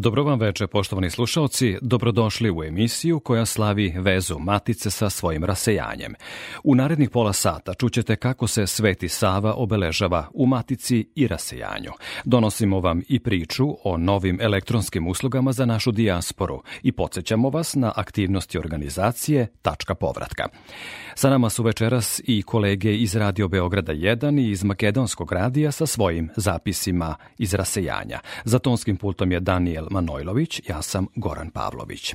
Dobro vam veče, poštovani slušalci. Dobrodošli u emisiju koja slavi vezu Matice sa svojim rasejanjem. U narednih pola sata čućete kako se Sveti Sava obeležava u Matici i rasejanju. Donosimo vam i priču o novim elektronskim uslugama za našu dijasporu i podsjećamo vas na aktivnosti organizacije Tačka povratka. Sa nama su večeras i kolege iz Radio Beograda 1 i iz Makedonskog radija sa svojim zapisima iz rasejanja. Za tonskim pultom je Daniel Manojlović, ja sam Goran Pavlović.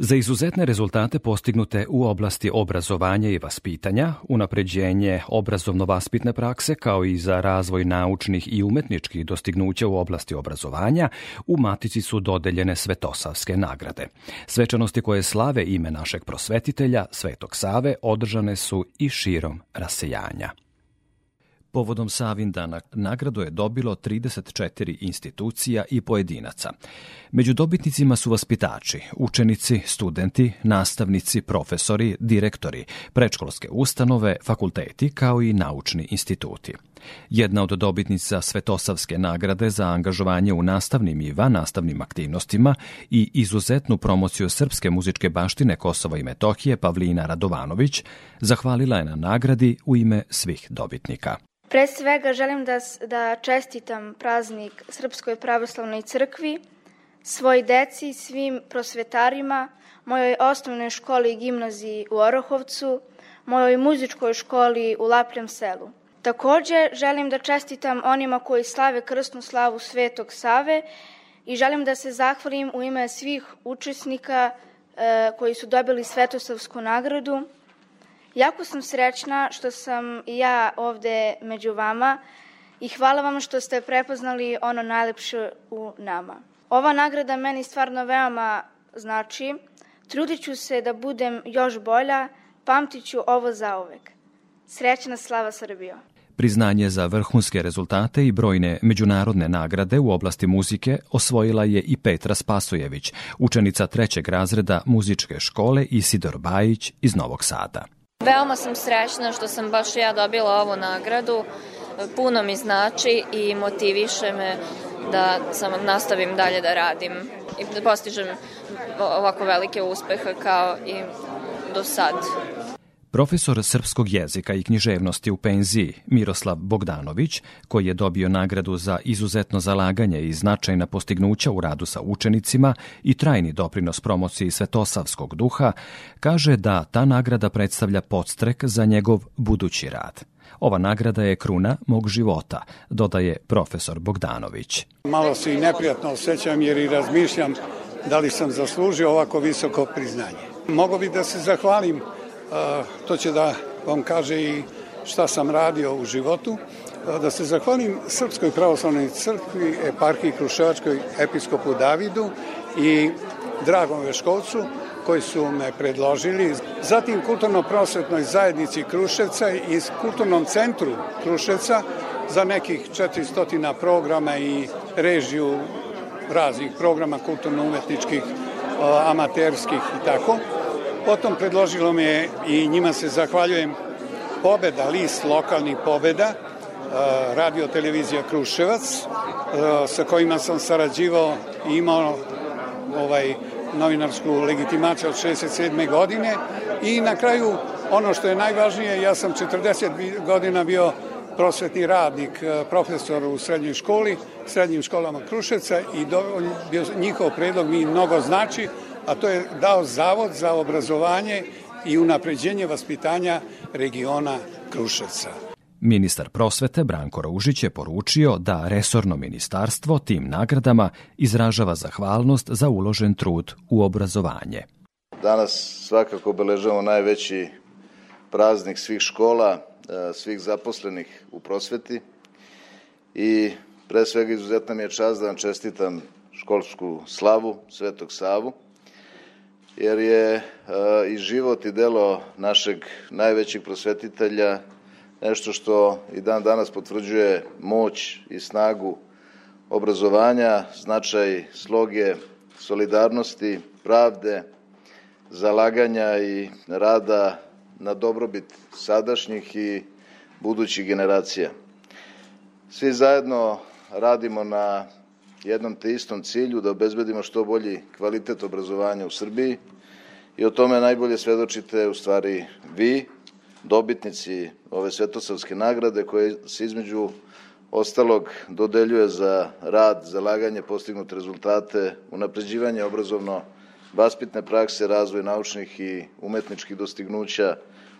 Za izuzetne rezultate postignute u oblasti obrazovanja i vaspitanja, unapređenje obrazovno-vaspitne prakse kao i za razvoj naučnih i umetničkih dostignuća u oblasti obrazovanja, u Matici su dodeljene Svetosavske nagrade. Svečanosti koje slave ime našeg prosvetitelja, Svetog Save, održane su i širom rasejanja. Povodom Savindana nagradu je dobilo 34 institucija i pojedinaca. Među dobitnicima su vaspitači, učenici, studenti, nastavnici, profesori, direktori, predškolske ustanove, fakulteti kao i naučni instituti. Jedna od dobitnica Svetosavske nagrade za angažovanje u nastavnim i vannastavnim aktivnostima i izuzetnu promociju srpske muzičke baštine Kosova i Metohije Pavlina Radovanović zahvalila je na nagradi u ime svih dobitnika. Pre svega želim da, da čestitam praznik Srpskoj pravoslavnoj crkvi, svoj deci, svim prosvetarima, mojoj osnovnoj školi i gimnaziji u Orohovcu, mojoj muzičkoj školi u Lapljem selu. Takođe, želim da čestitam onima koji slave krstnu slavu Svetog Save i želim da se zahvalim u ime svih učesnika e, koji su dobili Svetosavsku nagradu, Jako sam srećna što sam i ja ovde među vama i hvala vam što ste prepoznali ono najlepše u nama. Ova nagrada meni stvarno veoma znači. Trudit ću se da budem još bolja, pamtit ću ovo zauvek. Srećna slava Srbijo! Priznanje za vrhunske rezultate i brojne međunarodne nagrade u oblasti muzike osvojila je i Petra Spasojević, učenica trećeg razreda muzičke škole Isidor Bajić iz Novog Sada. Veoma sam srećna što sam baš ja dobila ovu nagradu. Puno mi znači i motiviše me da sam nastavim dalje da radim i da postižem ovako velike uspehe kao i do sad. Profesor srpskog jezika i književnosti u penziji Miroslav Bogdanović, koji je dobio nagradu za izuzetno zalaganje i značajna postignuća u radu sa učenicima i trajni doprinos promociji svetosavskog duha, kaže da ta nagrada predstavlja podstrek za njegov budući rad. Ova nagrada je kruna mog života, dodaje profesor Bogdanović. Malo se i neprijatno osjećam jer i razmišljam da li sam zaslužio ovako visoko priznanje. Mogu bi da se zahvalim to će da vam kaže i šta sam radio u životu. Da se zahvalim Srpskoj pravoslavnoj crkvi, eparhiji Kruševačkoj, episkopu Davidu i Dragom Veškovcu koji su me predložili. Zatim kulturno-prosvetnoj zajednici Kruševca i kulturnom centru Kruševca za nekih 400 programa i režiju raznih programa kulturno-umetničkih, amaterskih i tako. Potom predložilo me i njima se zahvaljujem pobeda, list lokalnih pobeda, radio televizija Kruševac, sa kojima sam sarađivao i imao ovaj, novinarsku legitimaciju od 67. godine i na kraju ono što je najvažnije, ja sam 40 godina bio prosvetni radnik, profesor u srednjoj školi, srednjim školama Kruševca i do, njihov predlog mi mnogo znači, a to je dao Zavod za obrazovanje i unapređenje vaspitanja regiona Kruševca. Ministar prosvete Branko Ružić je poručio da resorno ministarstvo tim nagradama izražava zahvalnost za uložen trud u obrazovanje. danas svakako obeležavamo najveći praznik svih škola, e, svih zaposlenih u prosveti i pre svega izuzetna mi je čast da vam čestitam školsku slavu Svetog Savu, jer je e, i život i delo našeg najvećeg prosvetitelja nešto što i dan danas potvrđuje moć i snagu obrazovanja, značaj sloge, solidarnosti, pravde, zalaganja i rada na dobrobit sadašnjih i budućih generacija. Svi zajedno radimo na jednom te istom cilju da obezbedimo što bolji kvalitet obrazovanja u Srbiji i o tome najbolje svedočite u stvari vi, dobitnici ove svetosavske nagrade koje se između ostalog dodeljuje za rad, zalaganje, postignute rezultate, unapređivanje obrazovno vaspitne prakse, razvoj naučnih i umetničkih dostignuća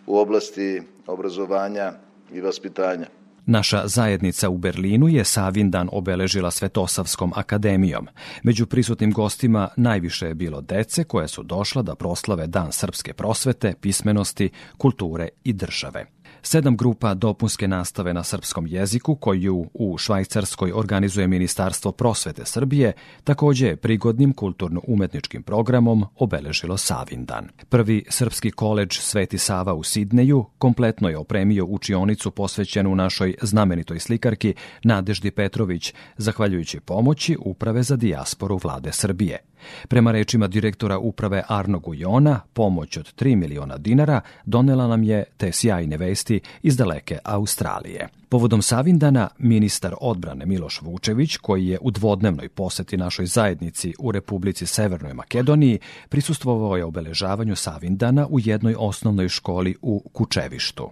u oblasti obrazovanja i vaspitanja. Naša zajednica u Berlinu je Savindan obeležila Svetosavskom akademijom. Među prisutnim gostima najviše je bilo dece koje su došla da proslave Dan srpske prosvete, pismenosti, kulture i države. Sedam grupa dopunske nastave na srpskom jeziku koju u Švajcarskoj organizuje Ministarstvo prosvete Srbije takođe je prigodnim kulturno-umetničkim programom obeležilo Savindan. Prvi srpski koleđ Sveti Sava u Sidneju kompletno je opremio učionicu posvećenu našoj znamenitoj slikarki Nadeždi Petrović, zahvaljujući pomoći Uprave za dijasporu vlade Srbije. Prema rečima direktora uprave Arno Gujona, pomoć od 3 miliona dinara donela nam je te sjajne vesti iz daleke Australije. Povodom Savindana, ministar odbrane Miloš Vučević, koji je u dvodnevnoj poseti našoj zajednici u Republici Severnoj Makedoniji, prisustvovao je obeležavanju Savindana u jednoj osnovnoj školi u Kučevištu.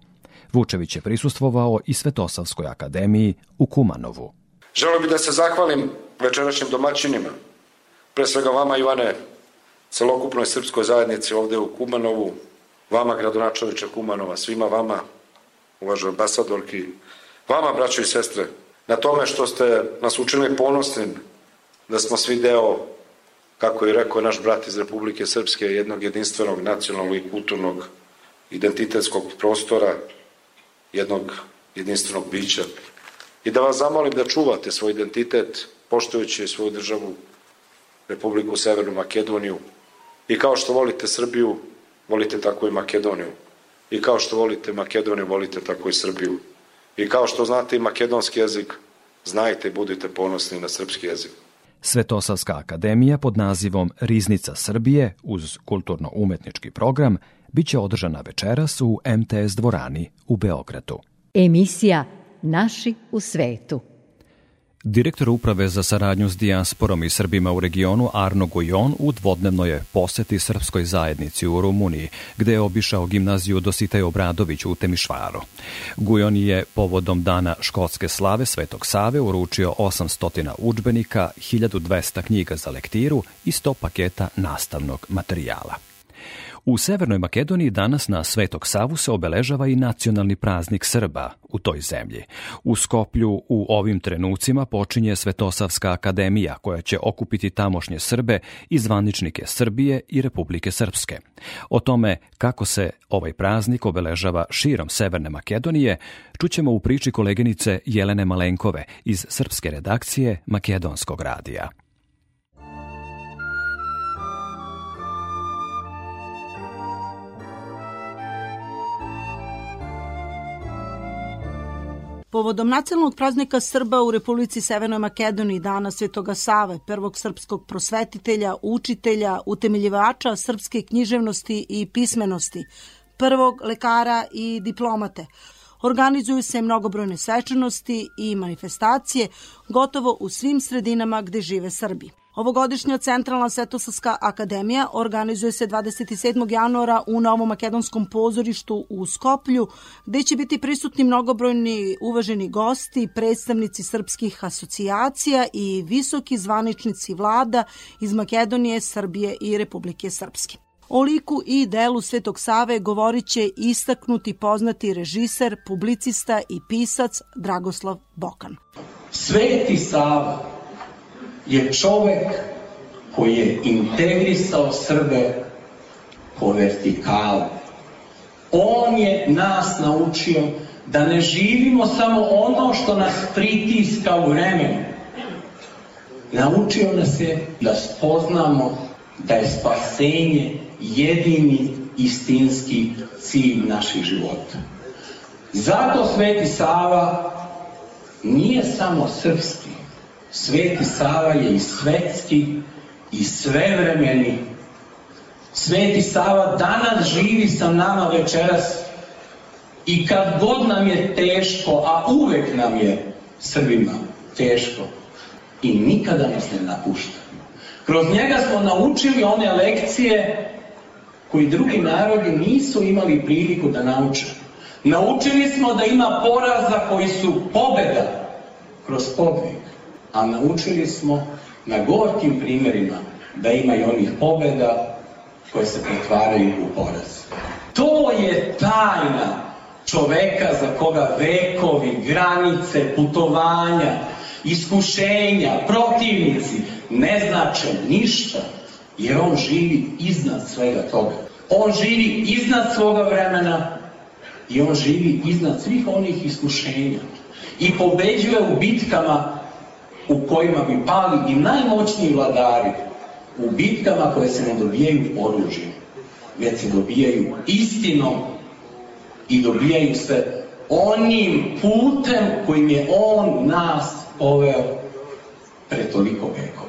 Vučević je prisustvovao i Svetosavskoj akademiji u Kumanovu. Želeo bih da se zahvalim večerašnjim domaćinima, pre svega vama Ivane, celokupnoj srpskoj zajednici ovde u Kumanovu, vama gradonačovića Kumanova, svima vama, uvažoj ambasadorki, vama braćo i sestre, na tome što ste nas učinili ponosnim da smo svi deo, kako je rekao naš brat iz Republike Srpske, jednog jedinstvenog nacionalnog i kulturnog identitetskog prostora, jednog jedinstvenog bića. I da vas zamolim da čuvate svoj identitet, poštujući svoju državu, Republiku Severnu Makedoniju. I kao što volite Srbiju, volite tako i Makedoniju. I kao što volite Makedoniju, volite tako i Srbiju. I kao što znate i makedonski jezik, znajte i budite ponosni na srpski jezik. Svetosavska akademija pod nazivom Riznica Srbije uz kulturno-umetnički program biće održana večeras u MTS dvorani u Beogradu. Emisija Naši u svetu. Direktor uprave za saradnju s dijasporom i Srbima u regionu Arno Gujon u dvodnevnoj je poseti srpskoj zajednici u Rumuniji, gde je obišao gimnaziju Dositej Obradović u Temišvaru. Gujon je povodom dana škotske slave Svetog Save uručio 800 učbenika, 1200 knjiga za lektiru i 100 paketa nastavnog materijala. U Severnoj Makedoniji danas na Svetog Savu se obeležava i nacionalni praznik Srba u toj zemlji. U Skoplju u ovim trenucima počinje Svetosavska akademija koja će okupiti tamošnje Srbe i zvaničnike Srbije i Republike Srpske. O tome kako se ovaj praznik obeležava širom Severne Makedonije čućemo u priči koleginice Jelene Malenkove iz srpske redakcije Makedonskog radija. Povodom nacionalnog praznika Srba u Republici Severnoj Makedoniji dana Svetoga Save, prvog srpskog prosvetitelja, učitelja, utemeljivača srpske književnosti i pismenosti, prvog lekara i diplomate, organizuju se mnogobrojne svečanosti i manifestacije gotovo u svim sredinama gde žive Srbi. Ovogodišnja Centralna Svetosavska akademija organizuje se 27. januara u Novom makedonskom pozorištu u Skoplju, gde će biti prisutni mnogobrojni uvaženi gosti, predstavnici srpskih asocijacija i visoki zvaničnici vlada iz Makedonije, Srbije i Republike Srpske. O liku i delu Svetog Save govorit će istaknuti poznati režiser, publicista i pisac Dragoslav Bokan. Sveti Sava je čovek koji je integrisao Srbe po vertikali. On je nas naučio da ne živimo samo ono što nas pritiska u vremenu. Naučio nas je da spoznamo da je spasenje jedini istinski cilj naših života. Zato Sveti Sava nije samo srpski. Sveti Sava je i svetski i svevremeni. Sveti Sava danas živi sa nama večeras i kad god nam je teško, a uvek nam je Srbima teško i nikada nas ne napušta. Kroz njega smo naučili one lekcije koji drugi narodi nisu imali priliku da nauče. Naučili smo da ima poraza koji su pobeda kroz pobjeg, a naučili smo na gorkim primjerima da ima i onih pobeda koje se pretvaraju u poraz. To je tajna čoveka za koga vekovi, granice, putovanja, iskušenja, protivnici ne znače ništa, jer on živi iznad svega toga. On živi iznad svoga vremena i on živi iznad svih onih iskušenja i pobeđuje u bitkama u kojima bi pali i najmoćniji vladari, u bitkama koje se ne dobijaju oružjem, već se dobijaju istinom i dobijaju se onim putem kojim je on nas poveo pre toliko vekova.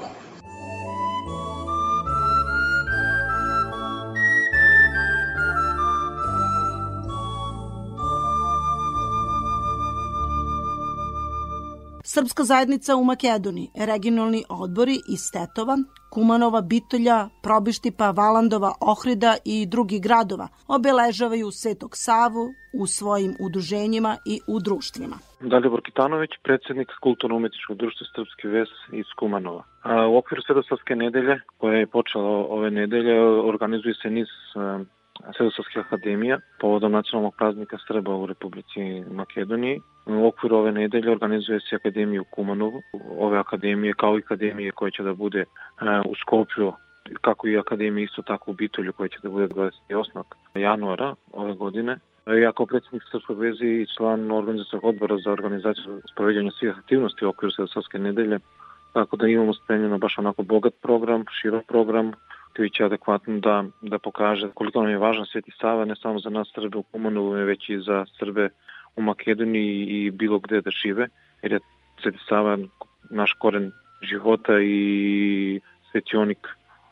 Srpska zajednica u Makedoniji, regionalni odbori iz Tetova, Kumanova, Bitolja, Probištipa, Valandova, Ohrida i drugih gradova obeležavaju Svetog Savu u svojim udruženjima i u društvima. Dalibor Kitanović, predsednik Kulturno-umetničkog društva Srpski ves iz Kumanova. U okviru Svetosavske nedelje, koja je počela ove nedelje, organizuje se niz Sredosavske akademija povodom nacionalnog praznika Srba u Republici Makedoniji. U okviru ove nedelje organizuje se akademija u Kumanovu. Ove akademije kao i akademije koje će da bude u Skoplju kako i akademija isto tako u Bitolju koja će da bude 28. januara ove godine. Ja kao predsjednik Srpskog vezi i član organizacijog odbora za organizaciju sproveđanja svih aktivnosti u okviru Sredosavske nedelje, tako da imamo spremljeno baš onako bogat program, širok program, će adekvatno da, da pokaže koliko nam je važan Sveti Sava, ne samo za nas Srbe u Kumanovu, već i za Srbe u Makedoniji i bilo gde da žive, jer je Sveti Sava naš koren života i svetionik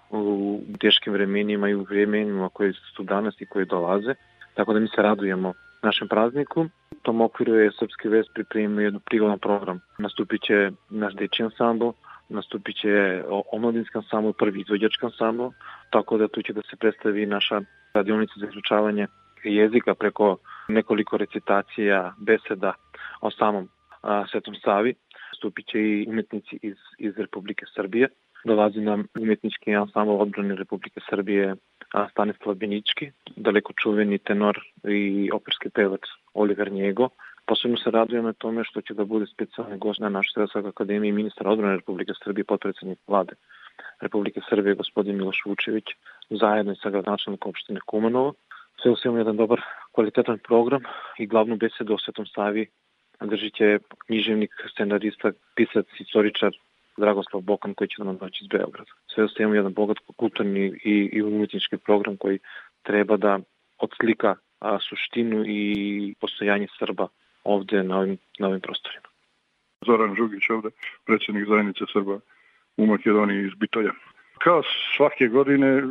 u teškim vremenima i u vremenima koje su danas i koje dolaze. Tako da mi se radujemo našem prazniku. U tom okviru je Srpski vest pripremio jednu prigodan program. Nastupit će naš deči ansambl, nastupit će omladinski ansambl, prvi izvođački ansambl, tako da tu će da se predstavi naša radionica za izučavanje jezika preko nekoliko recitacija, beseda o samom a, Svetom Savi. Stupit će i umetnici iz, iz Republike Srbije. Dolazi nam umetnički ansambl odbrane Republike Srbije a, Stanislav Benički, daleko čuveni tenor i operski pevac Oliver Njego, Posebno se radujem na tome što će da bude specijalni gost na našoj Sredskog akademiji ministar odbrane Republike Srbije, potpredsednik vlade Republike Srbije, gospodin Miloš Vučević, zajedno sa gradonačelnikom opštine Kumanovo. Sve u svemu jedan dobar, kvalitetan program i glavnu besedu o Svetom Savi držit će književnik, scenarista, pisac, istoričar Dragoslav Bokan koji će nam doći iz Beograda. Sve u svemu jedan bogat kulturni i, i umetnički program koji treba da odslika a, suštinu i postojanje Srba ovde na ovim, na ovim prostorima. Zoran Žugić ovde, predsjednik zajednice Srba u Makedoniji iz Bitolja. Kao svake godine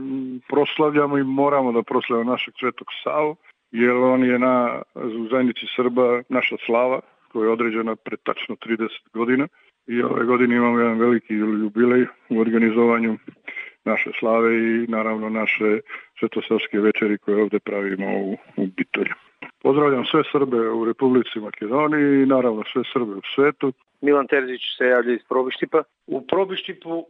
proslavljamo i moramo da proslavljamo našeg svetog Savu, jer on je na zajednici Srba naša slava, koja je određena pre tačno 30 godina. I ove godine imamo jedan veliki jubilej u organizovanju naše slave i naravno naše svetosavske večeri koje ovde pravimo u, u Bitolju. Pozdravljam sve Srbe u Republici Makedoniji i naravno sve Srbe u svetu. Milan Terzić se javlja iz Probištipa. U Probištipu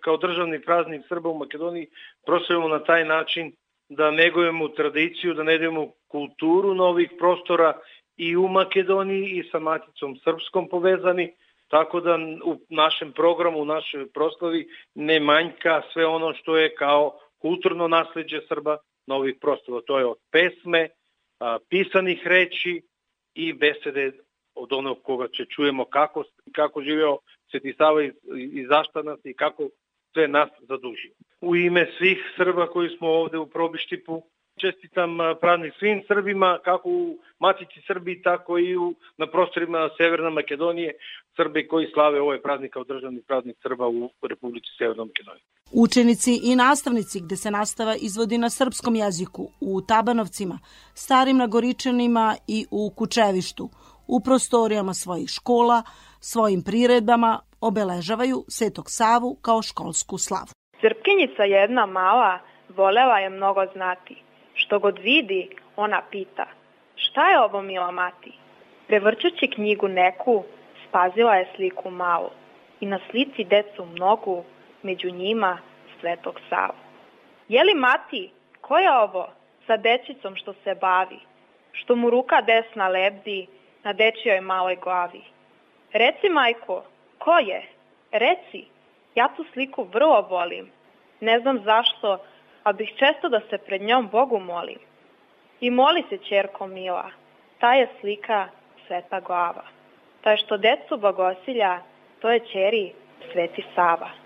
kao državni praznik Srba u Makedoniji proslavimo na taj način da negujemo tradiciju, da negujemo kulturu novih prostora i u Makedoniji i sa Maticom Srpskom povezani, tako da u našem programu, u našoj proslavi ne manjka sve ono što je kao kulturno nasledđe Srba novih prostava. To je od pesme, a, pisanih reči i besede od onog koga će čujemo kako, kako živeo Sveti Sava i, i zašta nas i kako sve nas zadužio. U ime svih Srba koji smo ovde u Probištipu, čestitam praznik svim Srbima, kako u Matici Srbiji, tako i u, na prostorima Severne Makedonije, Srbi koji slave ovaj praznik kao državni praznik Srba u Republici Severne Makedonije. Učenici i nastavnici gde se nastava izvodi na srpskom jeziku, u Tabanovcima, Starim Nagoričanima i u Kučevištu, u prostorijama svojih škola, svojim priredbama obeležavaju Svetog Savu kao školsku slavu. Srpkinjica jedna mala volela je mnogo znati. Što god vidi, ona pita, šta je ovo mila mati? Prevrćući knjigu neku, spazila je sliku malu i na slici decu mnogu, među njima Svetog Savu. Jeli mati, ko je ovo sa dečicom što se bavi, što mu ruka desna lebdi na dečijoj maloj glavi? Reci, majko, ko je? Reci, ja tu sliku vrlo volim. Ne znam zašto, a bih često da se pred njom Bogu molim. I moli se, čerko mila, ta je slika sveta glava. Taj što decu bogosilja, to je čeri Sveti Sava.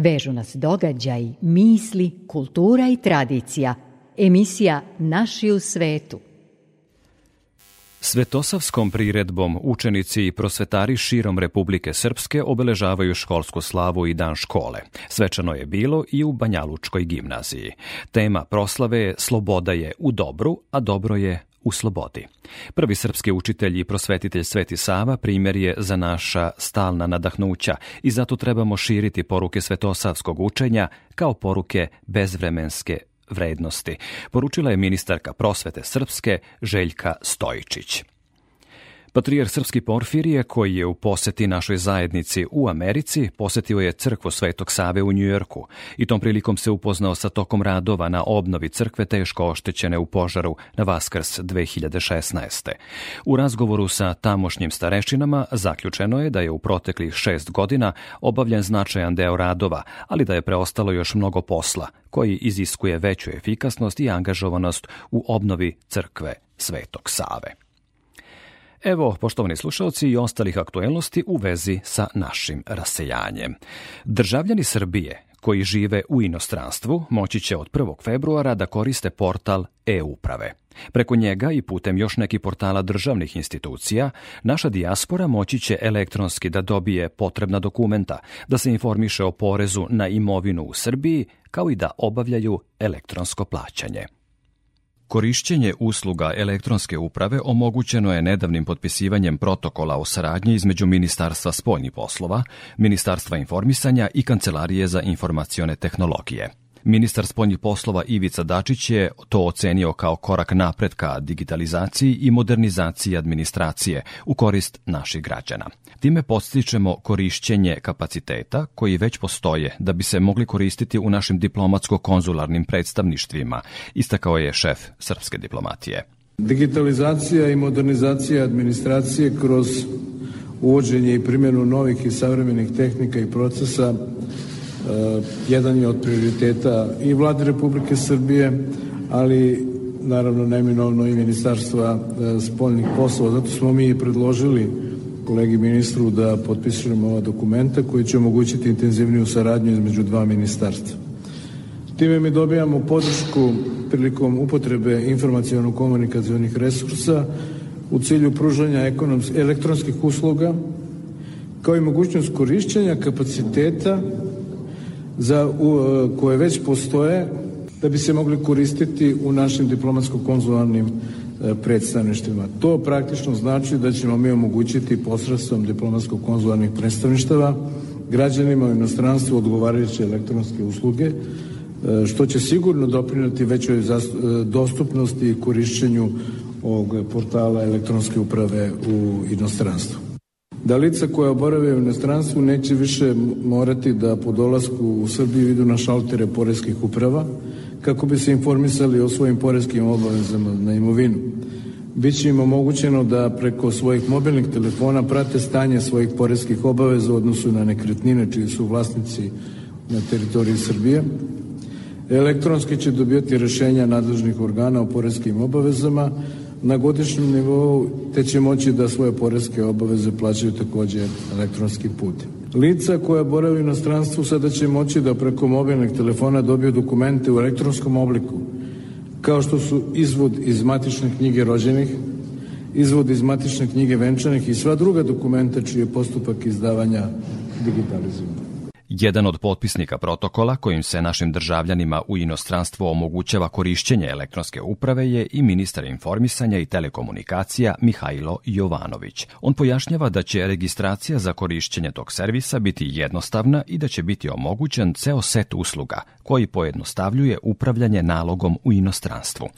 Vežu nas događaj, misli, kultura i tradicija. Emisija Naši u svetu. Svetosavskom priredbom učenici i prosvetari širom Republike Srpske obeležavaju školsku slavu i dan škole. Svečano je bilo i u Banjalučkoj gimnaziji. Tema proslave je Sloboda je u dobru, a dobro je u slobodi. Prvi srpski učitelj i prosvetitelj Sveti Sava primjer je za naša stalna nadahnuća i zato trebamo širiti poruke svetosavskog učenja kao poruke bezvremenske vrednosti, poručila je ministarka prosvete Srpske Željka Stojičić. Patrijar Srpski Porfirije, koji je u poseti našoj zajednici u Americi, posetio je crkvu Svetog Save u Njujorku i tom prilikom se upoznao sa tokom radova na obnovi crkve teško oštećene u požaru na Vaskrs 2016. U razgovoru sa tamošnjim starešinama zaključeno je da je u proteklih šest godina obavljen značajan deo radova, ali da je preostalo još mnogo posla, koji iziskuje veću efikasnost i angažovanost u obnovi crkve Svetog Save. Evo, poštovani slušalci i ostalih aktuelnosti u vezi sa našim rasejanjem. Državljani Srbije koji žive u inostranstvu moći će od 1. februara da koriste portal e-uprave. Preko njega i putem još nekih portala državnih institucija, naša dijaspora moći će elektronski da dobije potrebna dokumenta, da se informiše o porezu na imovinu u Srbiji, kao i da obavljaju elektronsko plaćanje. Korišćenje usluga elektronske uprave omogućeno je nedavnim potpisivanjem protokola o saradnji između Ministarstva spoljnih poslova, Ministarstva informisanja i Kancelarije za informacione tehnologije. Ministar spoljnih poslova Ivica Dačić je to ocenio kao korak napred ka digitalizaciji i modernizaciji administracije u korist naših građana. Time postičemo korišćenje kapaciteta koji već postoje da bi se mogli koristiti u našim diplomatsko-konzularnim predstavništvima, istakao je šef srpske diplomatije. Digitalizacija i modernizacija administracije kroz uvođenje i primjenu novih i savremenih tehnika i procesa jedan je od prioriteta i vlade Republike Srbije, ali naravno neminovno i Ministarstva uh, spoljnih poslova. Zato smo mi predložili kolegi ministru da potpišemo ova dokumenta koji će omogućiti intenzivniju saradnju između dva ministarstva. Time mi dobijamo podršku prilikom upotrebe informacijono-komunikacijonih resursa u cilju pružanja elektronskih usluga kao i mogućnost korišćenja kapaciteta za, u, koje već postoje da bi se mogli koristiti u našim diplomatsko-konzularnim e, predstavništvima. To praktično znači da ćemo mi omogućiti posredstvom diplomatsko-konzularnih predstavništava građanima u inostranstvu odgovarajuće elektronske usluge, e, što će sigurno doprinati većoj e, dostupnosti i korišćenju ovog portala elektronske uprave u inostranstvu da lica koja oborave u inostranstvu neće više morati da po dolasku u Srbiju idu na šaltere poreskih uprava kako bi se informisali o svojim poreskim obavezama na imovinu. Biće im omogućeno da preko svojih mobilnih telefona prate stanje svojih poreskih obaveza u odnosu na nekretnine čiji su vlasnici na teritoriji Srbije. Elektronski će dobijati rešenja nadležnih organa o poreskim obavezama, na godišnjem nivou, te će moći da svoje poreske obaveze plaćaju takođe elektronski put. Lica koja borave u inostranstvu sada će moći da preko mobilnih telefona dobiju dokumente u elektronskom obliku, kao što su izvod iz matične knjige rođenih, izvod iz matične knjige venčanih i sva druga dokumenta čiji je postupak izdavanja digitalizovan. Jedan od potpisnika protokola kojim se našim državljanima u inostranstvu omogućava korišćenje elektronske uprave je i ministar informisanja i telekomunikacija Mihajlo Jovanović. On pojašnjava da će registracija za korišćenje tog servisa biti jednostavna i da će biti omogućen ceo set usluga koji pojednostavljuje upravljanje nalogom u inostranstvu.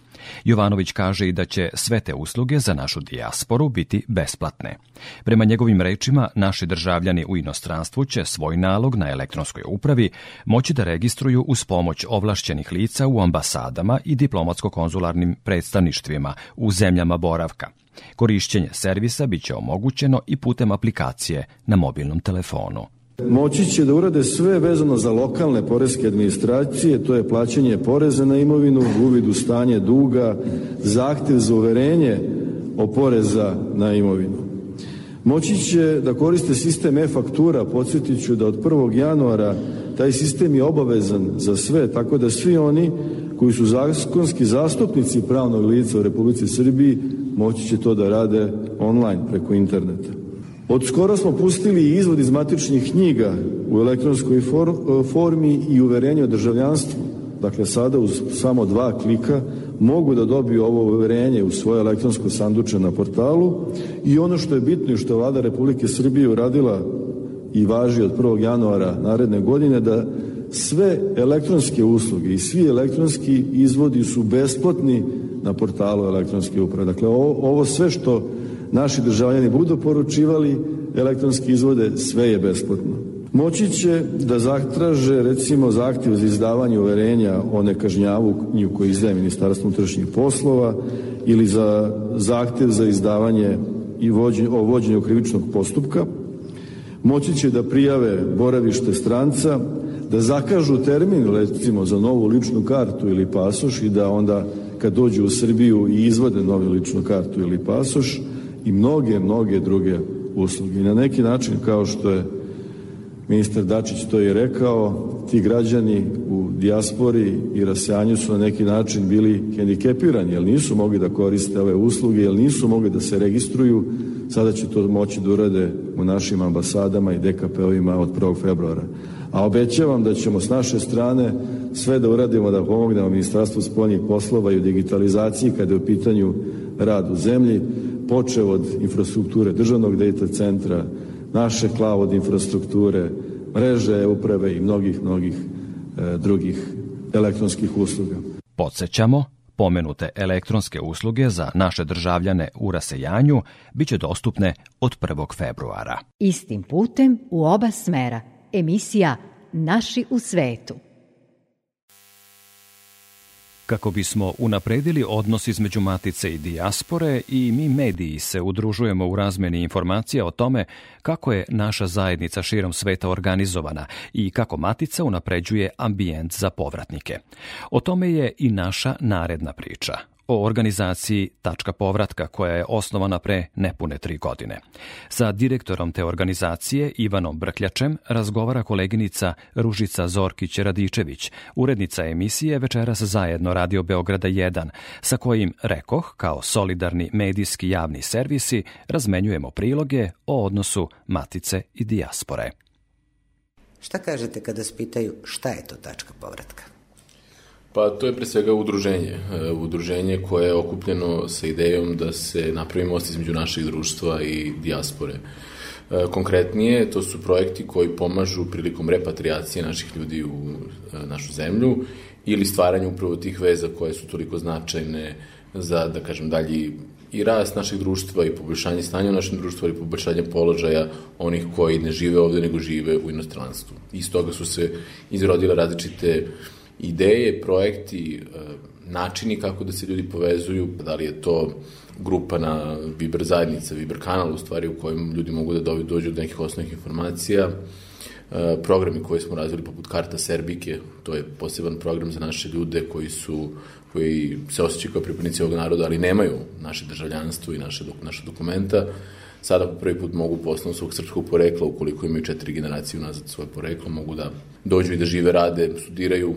Jovanović kaže i da će sve te usluge za našu dijasporu biti besplatne. Prema njegovim rečima, naši državljani u inostranstvu će svoj nalog na elektronskoj upravi moći da registruju uz pomoć ovlašćenih lica u ambasadama i diplomatsko-konzularnim predstavništvima u zemljama boravka. Korišćenje servisa biće omogućeno i putem aplikacije na mobilnom telefonu. Moći će da urade sve vezano za lokalne poreske administracije, to je plaćanje poreza na imovinu, uvid u stanje duga, zahtev za uverenje o poreza na imovinu. Moći će da koriste sistem e-faktura, podsjetit ću da od 1. januara taj sistem je obavezan za sve, tako da svi oni koji su zakonski zastupnici pravnog lica u Republici Srbiji moći će to da rade online preko interneta. Od skoro smo pustili izvod iz matičnih knjiga u elektronskoj formi i uverenje o državljanstvu. Dakle, sada uz samo dva klika mogu da dobiju ovo uverenje u svoje elektronsko sanduče na portalu i ono što je bitno i što je vlada Republike Srbije uradila i važi od 1. januara naredne godine da sve elektronske usluge i svi elektronski izvodi su besplatni na portalu elektronske uprave. Dakle, ovo, ovo sve što naši državljani budu poručivali elektronski izvode, sve je besplatno. Moći će da zatraže recimo zahtjev za izdavanje uverenja o nekažnjavanju koji izdaje Ministarstvo unutrašnjih poslova ili za zahtjev za izdavanje i vođenje, o vođenju krivičnog postupka. Moći će da prijave boravište stranca, da zakažu termin recimo za novu ličnu kartu ili pasoš i da onda kad dođu u Srbiju i izvode novu ličnu kartu ili pasoš, i mnoge, mnoge druge usluge. I na neki način, kao što je ministar Dačić to i rekao, ti građani u dijaspori i rasejanju su na neki način bili hendikepirani, jer nisu mogli da koriste ove usluge, jer nisu mogli da se registruju, sada će to moći da urade u našim ambasadama i DKP-ovima od 1. februara. A obećavam da ćemo s naše strane sve da uradimo da pomognemo Ministarstvu spoljnih poslova i u digitalizaciji kada je u pitanju rad u zemlji, počeo od infrastrukture državnog data centra, naše cloud infrastrukture, mreže uprave i mnogih, mnogih e, drugih elektronskih usluga. Podsećamo, pomenute elektronske usluge za naše državljane u rasejanju biće dostupne od 1. februara. Istim putem u oba smera. Emisija Naši u svetu. Kako bismo unapredili odnos između matice i dijaspore i mi mediji se udružujemo u razmeni informacija o tome kako je naša zajednica širom sveta organizovana i kako matica unapređuje ambijent za povratnike. O tome je i naša naredna priča o organizaciji Tačka povratka koja je osnovana pre nepune tri godine. Sa direktorom te organizacije Ivanom Brkljačem razgovara koleginica Ružica Zorkić-Radičević, urednica emisije Večeras zajedno Radio Beograda 1, sa kojim Rekoh, kao solidarni medijski javni servisi, razmenjujemo priloge o odnosu matice i dijaspore. Šta kažete kada vas pitaju šta je to tačka povratka? Pa to je pre svega udruženje. E, udruženje koje je okupljeno sa idejom da se napravi most između našeg društva i dijaspore. E, konkretnije, to su projekti koji pomažu prilikom repatriacije naših ljudi u e, našu zemlju ili stvaranju upravo tih veza koje su toliko značajne za, da kažem, dalji i rast našeg društva i poboljšanje stanja u našem društvu i poboljšanje položaja onih koji ne žive ovde nego žive u inostranstvu. Iz toga su se izrodile različite ideje, projekti, e, načini kako da se ljudi povezuju, da li je to grupa na Viber zajednica, Viber kanal u stvari u kojem ljudi mogu da dođu do nekih osnovnih informacija, e, programi koje smo razvili poput Karta Serbike, to je poseban program za naše ljude koji su koji se osjećaju kao pripadnici ovog naroda, ali nemaju naše državljanstvo i naše, naše dokumenta, sada po prvi put mogu po osnovu svog srpskog porekla, ukoliko imaju četiri generacije unazad svoje poreklo, mogu da dođu i da žive, rade, studiraju,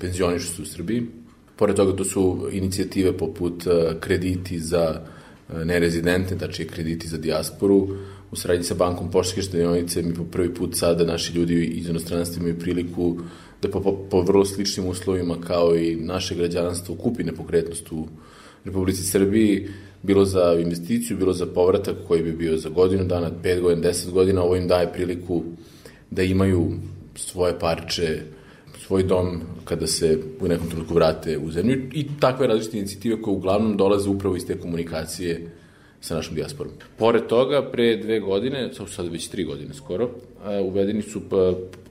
penzionišu se u Srbiji. Pored toga to su inicijative poput e, krediti za e, nerezidente, znači krediti za dijasporu, u saradnji sa bankom Poštanske štedionice mi po prvi put sada naši ljudi iz inostranstva imaju priliku da po, po, po vrlo sličnim uslovima kao i naše građanstvo kupi nepokretnost u Republici Srbiji, bilo za investiciju, bilo za povratak koji bi bio za godinu dana, pet godina, deset godina, ovo im daje priliku da imaju svoje parče, svoj dom kada se u nekom trenutku vrate u zemlju i takve različite inicijative koje uglavnom dolaze upravo iz te komunikacije sa našom dijasporom. Pored toga, pre dve godine, sad već tri godine skoro, uvedeni su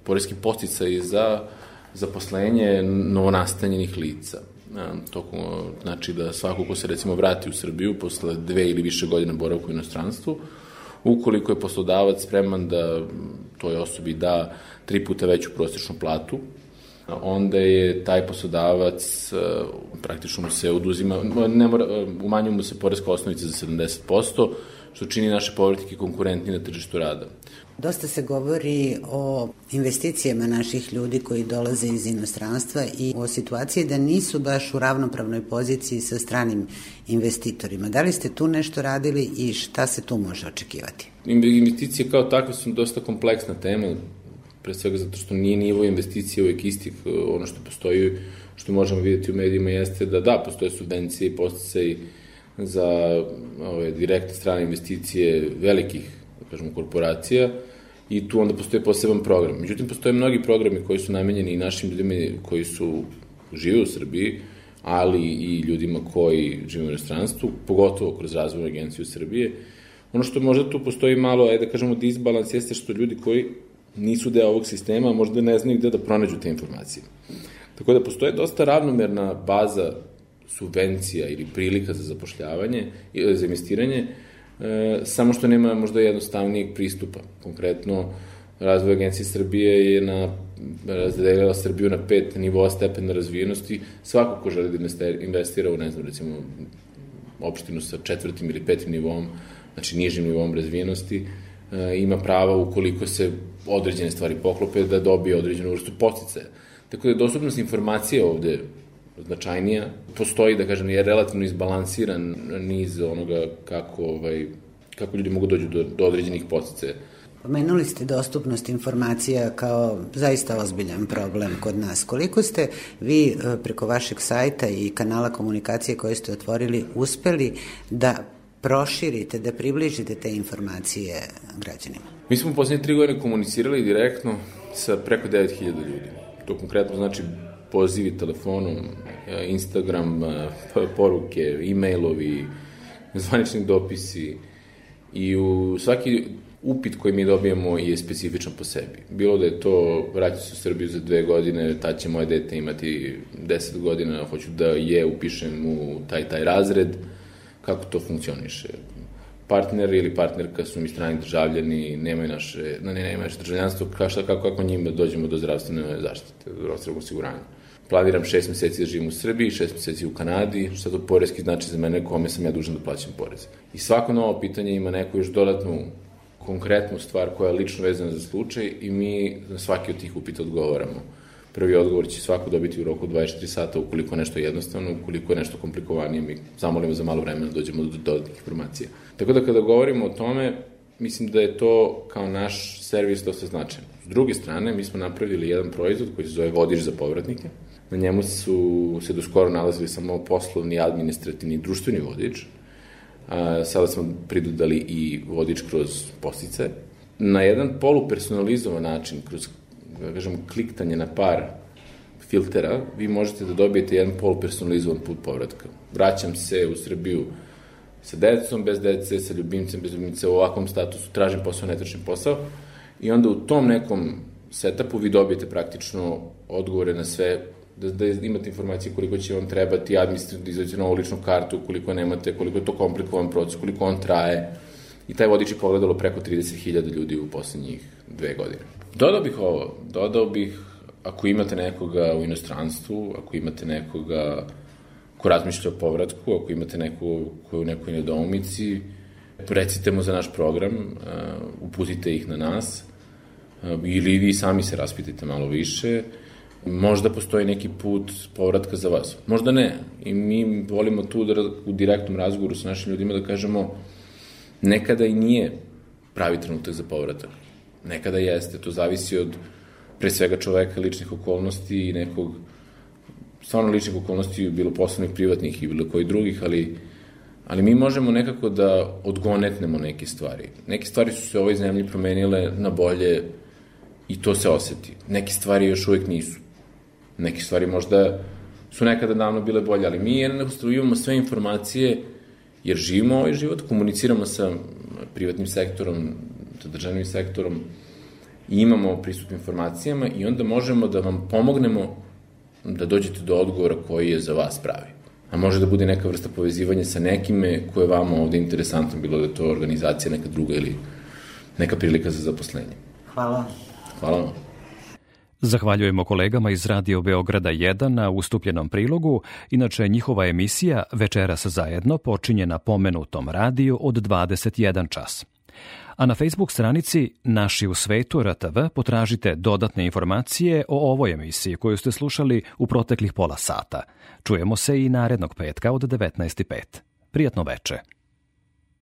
poreski posticaji za zaposlenje novonastanjenih lica. Tokom, znači da svako ko se recimo vrati u Srbiju posle dve ili više godina boravka u inostranstvu, ukoliko je poslodavac spreman da toj osobi da tri puta veću prosječnu platu, onda je taj poslodavac praktično mu se oduzima, ne mora, umanjuje mu se poreska osnovica za 70%, što čini naše povratnike konkurentni na tržištu rada. Dosta se govori o investicijama naših ljudi koji dolaze iz inostranstva i o situaciji da nisu baš u ravnopravnoj poziciji sa stranim investitorima. Da li ste tu nešto radili i šta se tu može očekivati? Investicije kao takve su dosta kompleksna tema, pre svega zato što nije nivo investicije uvek isti. Ono što postoji, što možemo videti u medijima jeste da da, postoje subvencije i postice za ove, direktne strane investicije velikih da kažemo, korporacija i tu onda postoje poseban program. Međutim, postoje mnogi programi koji su namenjeni i našim ljudima koji su žive u Srbiji, ali i ljudima koji žive u inostranstvu, pogotovo kroz razvojnu agenciju Srbije. Ono što možda tu postoji malo, je da kažemo, disbalans jeste što ljudi koji nisu deo ovog sistema, možda ne znaju gde da pronađu te informacije. Tako da postoje dosta ravnomerna baza subvencija ili prilika za zapošljavanje, za investiranje, e, samo što nema možda jednostavnijeg pristupa. Konkretno, razvoj agencije Srbije je na razdelila Srbiju na pet nivoa stepena razvijenosti. Svako ko želi da investira u, ne znam, recimo, opštinu sa četvrtim ili petim nivom, znači nižim nivom razvijenosti, e, ima prava ukoliko se određene stvari poklope da dobije određenu vrstu posticaja. Tako da je dostupnost informacije ovde značajnija. Postoji, da kažem, je relativno izbalansiran niz onoga kako, ovaj, kako ljudi mogu dođu do, do određenih posticaja. Pomenuli ste dostupnost informacija kao zaista ozbiljan problem kod nas. Koliko ste vi e, preko vašeg sajta i kanala komunikacije koje ste otvorili uspeli da proširite, da približite te informacije građanima? Mi smo u poslednje tri godine komunicirali direktno sa preko 9000 ljudi. To konkretno znači pozivi telefonom, e, Instagram, e, poruke, e-mailovi, zvanični dopisi i u svaki upit koji mi dobijemo je specifičan po sebi. Bilo da je to vraćam se u Srbiju za dve godine, tad će moje dete imati 10 godina, hoću da je upišem u taj taj razred, kako to funkcioniše. Partner ili partnerka su mi strani državljani, nemaju naše, ne, nemaju naše državljanstvo, kako, kako njima dođemo do zdravstvene zaštite, do zdravstvenog osiguranja. Planiram šest meseci da živim u Srbiji, šest meseci u Kanadi, šta to porezki znači za mene, kome sam ja dužan da plaćam porez. I svako novo pitanje ima neku još dodatnu konkretnu stvar koja je lično vezana za slučaj i mi na svaki od tih upita odgovaramo. Prvi odgovor će svako dobiti u roku 24 sata ukoliko je nešto jednostavno, ukoliko je nešto komplikovanije, mi zamolimo za malo vremena da dođemo do dodatnih informacija. Tako da kada govorimo o tome, mislim da je to kao naš servis dosta značajno. S druge strane, mi smo napravili jedan proizvod koji se zove vodič za povratnike. Na njemu su se do skoro nalazili samo poslovni, administrativni i društveni vodič. A, sada smo pridodali i vodič kroz postice. Na jedan polupersonalizovan način, kroz da kažem, kliktanje na par filtera, vi možete da dobijete jedan polupersonalizovan put povratka. Vraćam se u Srbiju sa decom, bez dece, sa ljubimcem, bez ljubimca, u ovakvom statusu, tražim posao, ne tražim posao. I onda u tom nekom setupu vi dobijete praktično odgovore na sve da, da imate informacije koliko će vam trebati administrativno da izađete novu ličnu kartu, koliko nemate, koliko je to komplikovan proces, koliko on traje. I taj vodič je pogledalo preko 30.000 ljudi u poslednjih dve godine. Dodao bih ovo, dodao bih ako imate nekoga u inostranstvu, ako imate nekoga ko razmišlja o povratku, ako imate neku koju u nekoj nedoumici, recite mu za naš program, uh, uputite ih na nas, uh, ili vi sami se raspitajte malo više, možda postoji neki put povratka za vas. Možda ne. I mi volimo tu da u direktnom razgovoru sa našim ljudima da kažemo nekada i nije pravi trenutak za povratak. Nekada jeste. To zavisi od pre svega čoveka, ličnih okolnosti i nekog stvarno ličnih okolnosti, bilo poslovnih, privatnih i bilo koji drugih, ali ali mi možemo nekako da odgonetnemo neke stvari. Neke stvari su se u ovoj zemlji promenile na bolje i to se oseti. Neke stvari još uvek nisu. Neke stvari možda su nekada davno bile bolje, ali mi jednostavno imamo sve informacije jer živimo ovaj život, komuniciramo sa privatnim sektorom, sa državnim sektorom i imamo pristup informacijama i onda možemo da vam pomognemo da dođete do odgovora koji je za vas pravi. A može da bude neka vrsta povezivanja sa nekime koje je vama ovde interesantno, bilo da je to organizacija neka druga ili neka prilika za zaposlenje. Hvala. Hvala vam. Zahvaljujemo kolegama iz Radio Beograda 1 na ustupljenom prilogu. Inače, njihova emisija Večeras zajedno počinje na pomenutom radiju od 21 čas. A na Facebook stranici Naši u svetu RTV potražite dodatne informacije o ovoj emisiji koju ste slušali u proteklih pola sata. Čujemo se i narednog petka od 19.05. Prijatno veče.